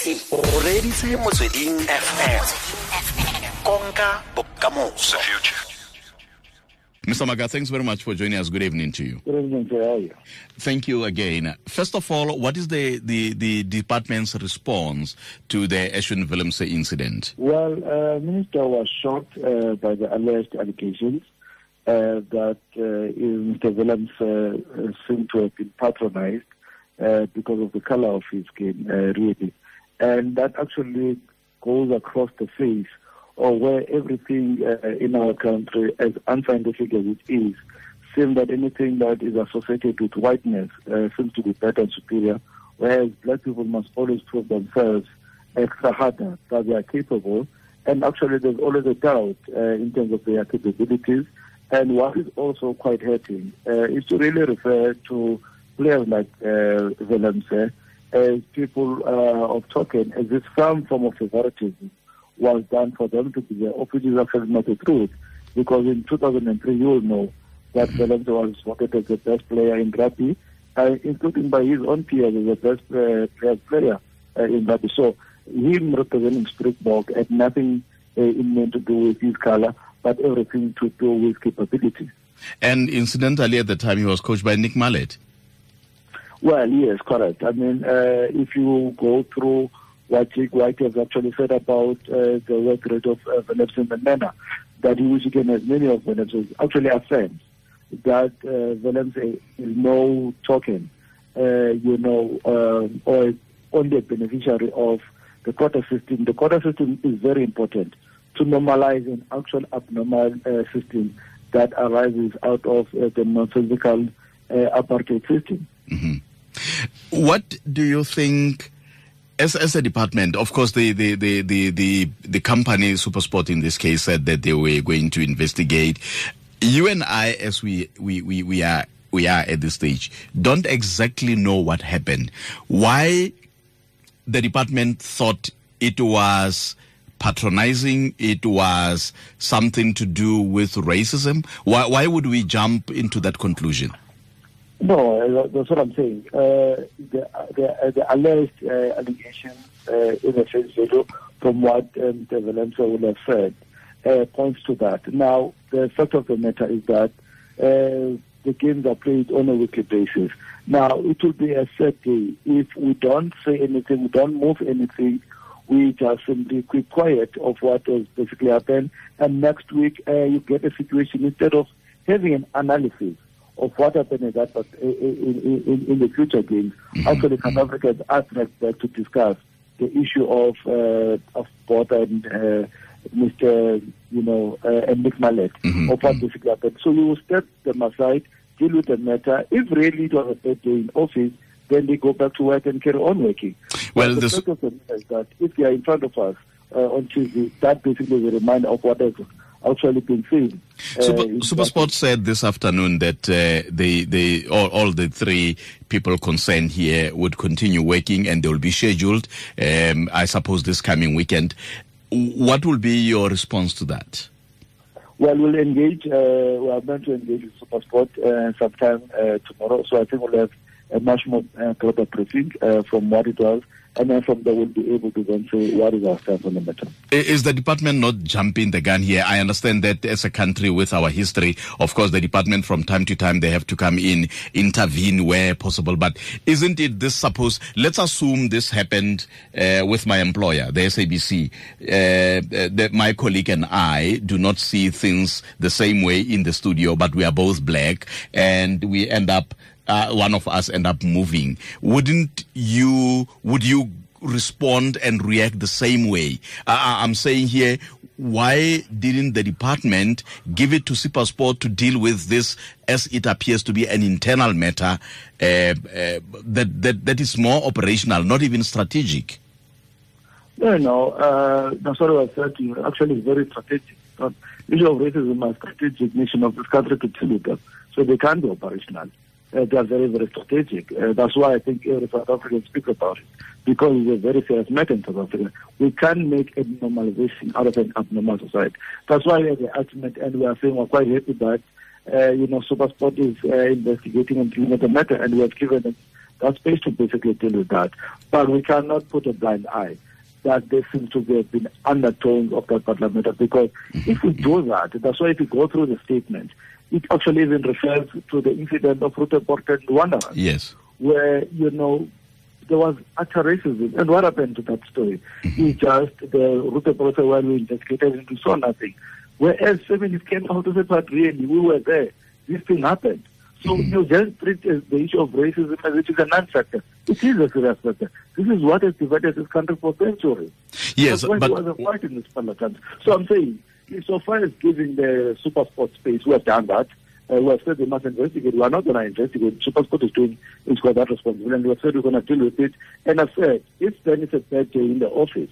sabc o reditse motsweding fm konka bokamoso Mr. Mhaga, thanks very much for joining us. Good evening to you. Good evening, sir. How are you? Thank you again. First of all, what is the, the, the department's response to the Ashwin Willemse incident? Well, uh, Minister was shocked uh, by the alleged allegations uh, that uh, Mr. Willemse uh, seemed to have been patronized uh, because of the color of his skin, uh, really. And that actually goes across the face or where everything uh, in our country, as unscientific as it is, seems that anything that is associated with whiteness uh, seems to be better and superior, whereas black people must always prove themselves extra harder, that they are capable. And actually, there's always a doubt uh, in terms of their capabilities. And what is also quite hurting uh, is to really refer to players like uh, Willemse as people uh, of token, as if some form of favoritism was done for them to be there, of which is actually not the truth. Because in 2003, you will know that Willemse was voted as the best player in rugby, uh, including by his own peers as the best uh, player uh, in rugby. So him representing Springbok had nothing uh, in meant to do with his color, but everything to do with capability. And incidentally, at the time, he was coached by Nick Mallett. Well, yes, correct. I mean, uh, if you go through what Jake White has actually said about uh, the work rate of uh, Willemse Manana, that he he can many of Willemse, actually affirms that uh, is no token, uh, you know, um, or only a beneficiary of the quota system. The quota system is very important to normalize an actual abnormal uh, system that arises out of uh, the non-physical uh, apartheid system. Mm-hmm. What do you think? As, as a department, of course, the, the, the, the, the, the company, Supersport in this case, said that they were going to investigate. You and I, as we, we, we, we are we are at this stage, don't exactly know what happened. Why the department thought it was patronizing, it was something to do with racism. Why, why would we jump into that conclusion? No, that's what I'm saying. Uh, the, the, the alleged uh, uh, in the video from what um, the Valencia would have said uh, points to that. Now, the fact of the matter is that uh, the games are played on a weekly basis. Now, it will be a sad day if we don't say anything, we don't move anything, we just simply keep quiet of what has basically happened, and next week uh, you get a situation instead of having an analysis of what happened in that in, in, in the future games. Mm-hmm. Actually, South Africans are back to discuss the issue of uh, of Botha and uh, Mr. You know uh, and Nick Mallett mm-hmm. of what basically happened. So we will step them aside, deal with the matter. If really it was a bad day in office, then they go back to work and carry on working. Well, the this... fact of the is that if they are in front of us uh, on Tuesday, that basically is a reminder of what has actually been seen. Super, Supersport said this afternoon that uh, they, they, all, all, the three people concerned here would continue working and they will be scheduled, um, I suppose, this coming weekend. What will be your response to that? Well, we'll engage. Uh, we are meant to engage with Supersport uh, sometime uh, tomorrow, so I think we'll have a much more uh, broader briefing uh, from what it was and then from there we'll be able to then say what is our stance on the matter. Is the department not jumping the gun here? I understand that as a country with our history, of course, the department from time to time they have to come in, intervene where possible. But isn't it this supposed? Let's assume this happened uh, with my employer, the SABC. Uh, the, my colleague and I do not see things the same way in the studio, but we are both black, and we end up uh, one of us end up moving, wouldn't you, would you respond and react the same way? Uh, I'm saying here, why didn't the department give it to Supersport to deal with this as it appears to be an internal matter uh, uh, that, that, that is more operational, not even strategic? No, no. Uh, that's what I was saying. Actually, it's very strategic. The issue of racism is a strategic mission of this country to deal with them. So they can't be operational uh, they are very, very strategic. Uh, that's why I think every South African speaks about it, because it's a very serious matter in South Africa. We can't make a normalization out of an abnormal society. That's why we have the argument, and we are saying we're quite happy that, uh, you know, Supersport is uh, investigating and dealing with the matter, and we have given them that space to basically deal with that. But we cannot put a blind eye that there seems to have been undertones of that parliament because if we do that, that's why if you go through the statement, it actually even refers to the incident of Ruteport and Rwanda. Yes. Where, you know, there was utter racism. And what happened to that story? Mm-hmm. It's just the Ruteport said, well, we investigated and we saw nothing. Whereas feminists came out to say, but really, we were there. This thing happened. So Mm-hmm. you just treat as the issue of racism as it is a non-factor. It is a serious factor. This is what has divided this country for centuries. Yes, That's but was a fight in this country. So I'm saying, so far as giving the super sport space, we have done that. Uh, we have said we must investigate. We are not going to investigate. Super sport is doing it's got that responsibility, and we have said we're going to deal with it. And I've said, if then it's a bad day in the office,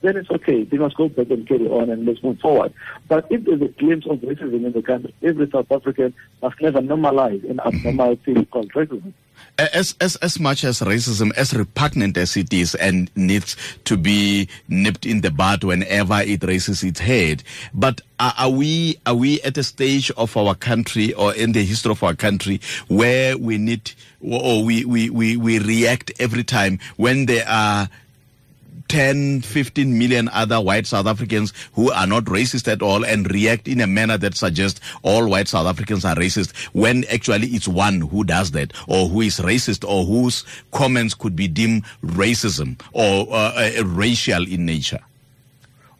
then it's okay. They must go back and carry on and let's move forward. But if there's a glimpse of racism in the country, every South African must never normalize an abnormal thing called racism. as as as much as racism, as repugnant as it is, and needs to be nipped in the bud whenever it raises its head, but are, are we are we at a stage of our country or in the history of our country where we need or we we we, we react every time when there are 10, 15 million other white South Africans who are not racist at all and react in a manner that suggests all white South Africans are racist when actually it's one who does that or who is racist or whose comments could be deemed racism or uh, uh, racial in nature.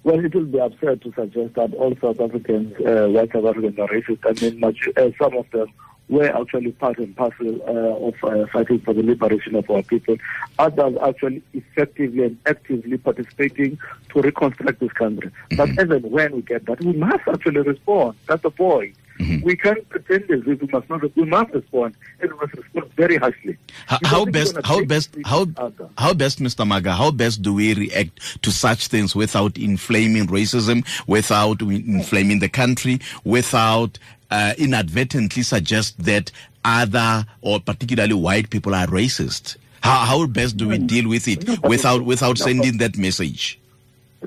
Well, it will be absurd to suggest that all South Africans, uh, white South Africans, are racist. I mean, much, uh, some of them were actually part and parcel uh, of uh, fighting for the liberation of our people. Others actually effectively and actively participating to reconstruct this country. But as and when we get that, we must actually respond. That's the point. We can't pretend as if we must not. We must respond, and we must respond very harshly. How, how best, how best, how, other. how best, Mr. Mhaga, how best do we react to such things without inflaming racism, without inflaming the country, without uh, inadvertently suggest that other or particularly white people are racist? How, how best do we deal with it without, without sending that message?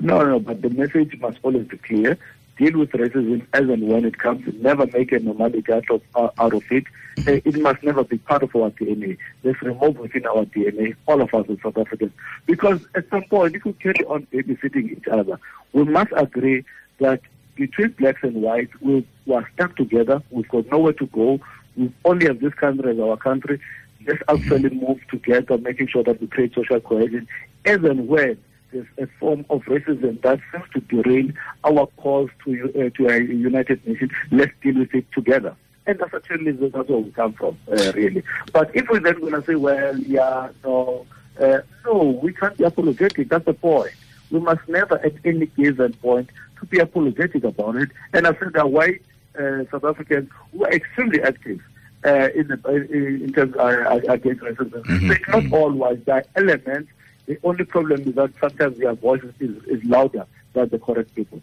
No, no, but the message must always be clear. Deal with racism as and when it comes. Never make a normality out of, uh, out of it. Uh, it must never be part of our DNA. Let's remove within our DNA, all of us as South Africans. Because at some point, if we carry on babysitting each other, we must agree that between blacks and whites, we, we are stuck together. We've got nowhere to go. We only have this country as our country. Let's actually move together, making sure that we create social cohesion as and when there's a form of racism that seems to derail our cause to uh, to a United Nations. Let's deal with it together. And that's actually that's where we come from, uh, really. But if we're then going to say, well, yeah, no, uh, no, we can't be apologetic. That's the point. We must never, at any given point, to be apologetic about it. And I think that white uh, South Africans who are extremely active uh, in, the, in, in terms uh, against racism. So it's not all white. There are elements. The only problem is that sometimes their voice is, is louder than the correct people.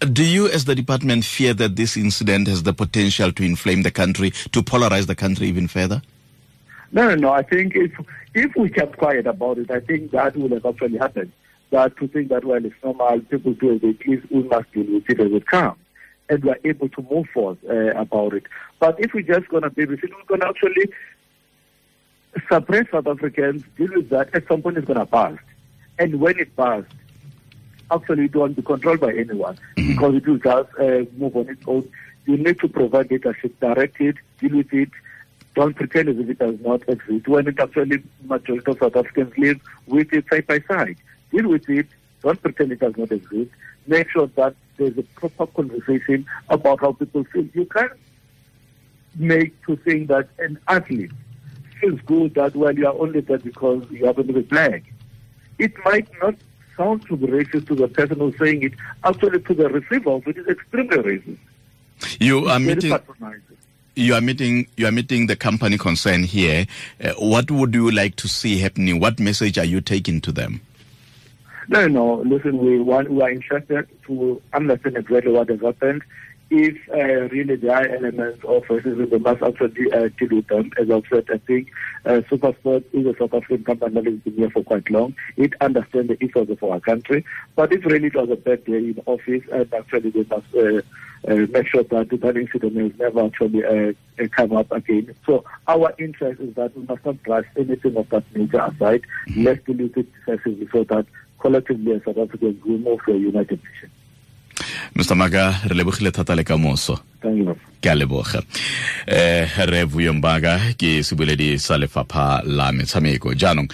Do you, as the department, fear that this incident has the potential to inflame the country, to polarize the country even further? No, no, no. I think if if we kept quiet about it, I think that would have actually happened. That to think that well, it's normal, people do as they please, we must deal with it as it comes, and we are able to move forward uh, about it. But if we're just going to be we're going to actually suppress South Africans, deal with that. At some point, it's going to burst, and when it bursts, actually it won't be controlled by anyone because it will just uh, move on its own. You need to provide leadership, direct it, deal with it. Don't pretend as if it does not exist. When it actually majority of South Africans live with it side by side, deal with it. Don't pretend it does not exist. Make sure that there's a proper conversation about how people feel. You can't make to think that an athlete feels good that well you are only there because you happen to be black. It might not sound to be racist to the person who's saying it. Actually, to the receiver of it is extremely racist. You are meeting. You are meeting. You are meeting the company concerned here. Uh, what would you like to see happening? What message are you taking to them? No, no. Listen, we want we are interested to understand exactly what has happened. if uh, really there are elements of racism, we must actually uh, deal with them. As I've said, I think uh, Supersport is a South African company that has been here for quite long. It understands the ethos of our country. But if really it was a bad day in office, and actually they must uh, uh, make sure that that incident has never actually uh, uh, come up again. So our interest is that we must not brush anything of that nature aside. Let's deal with it decisively so that collectively as South Africans we move to a united nation. mr maka re lebogile thata le ka moso ke a leboga. Eh re vuyo mbaga ke seboledi sa lefapha la metshameko. Jaanong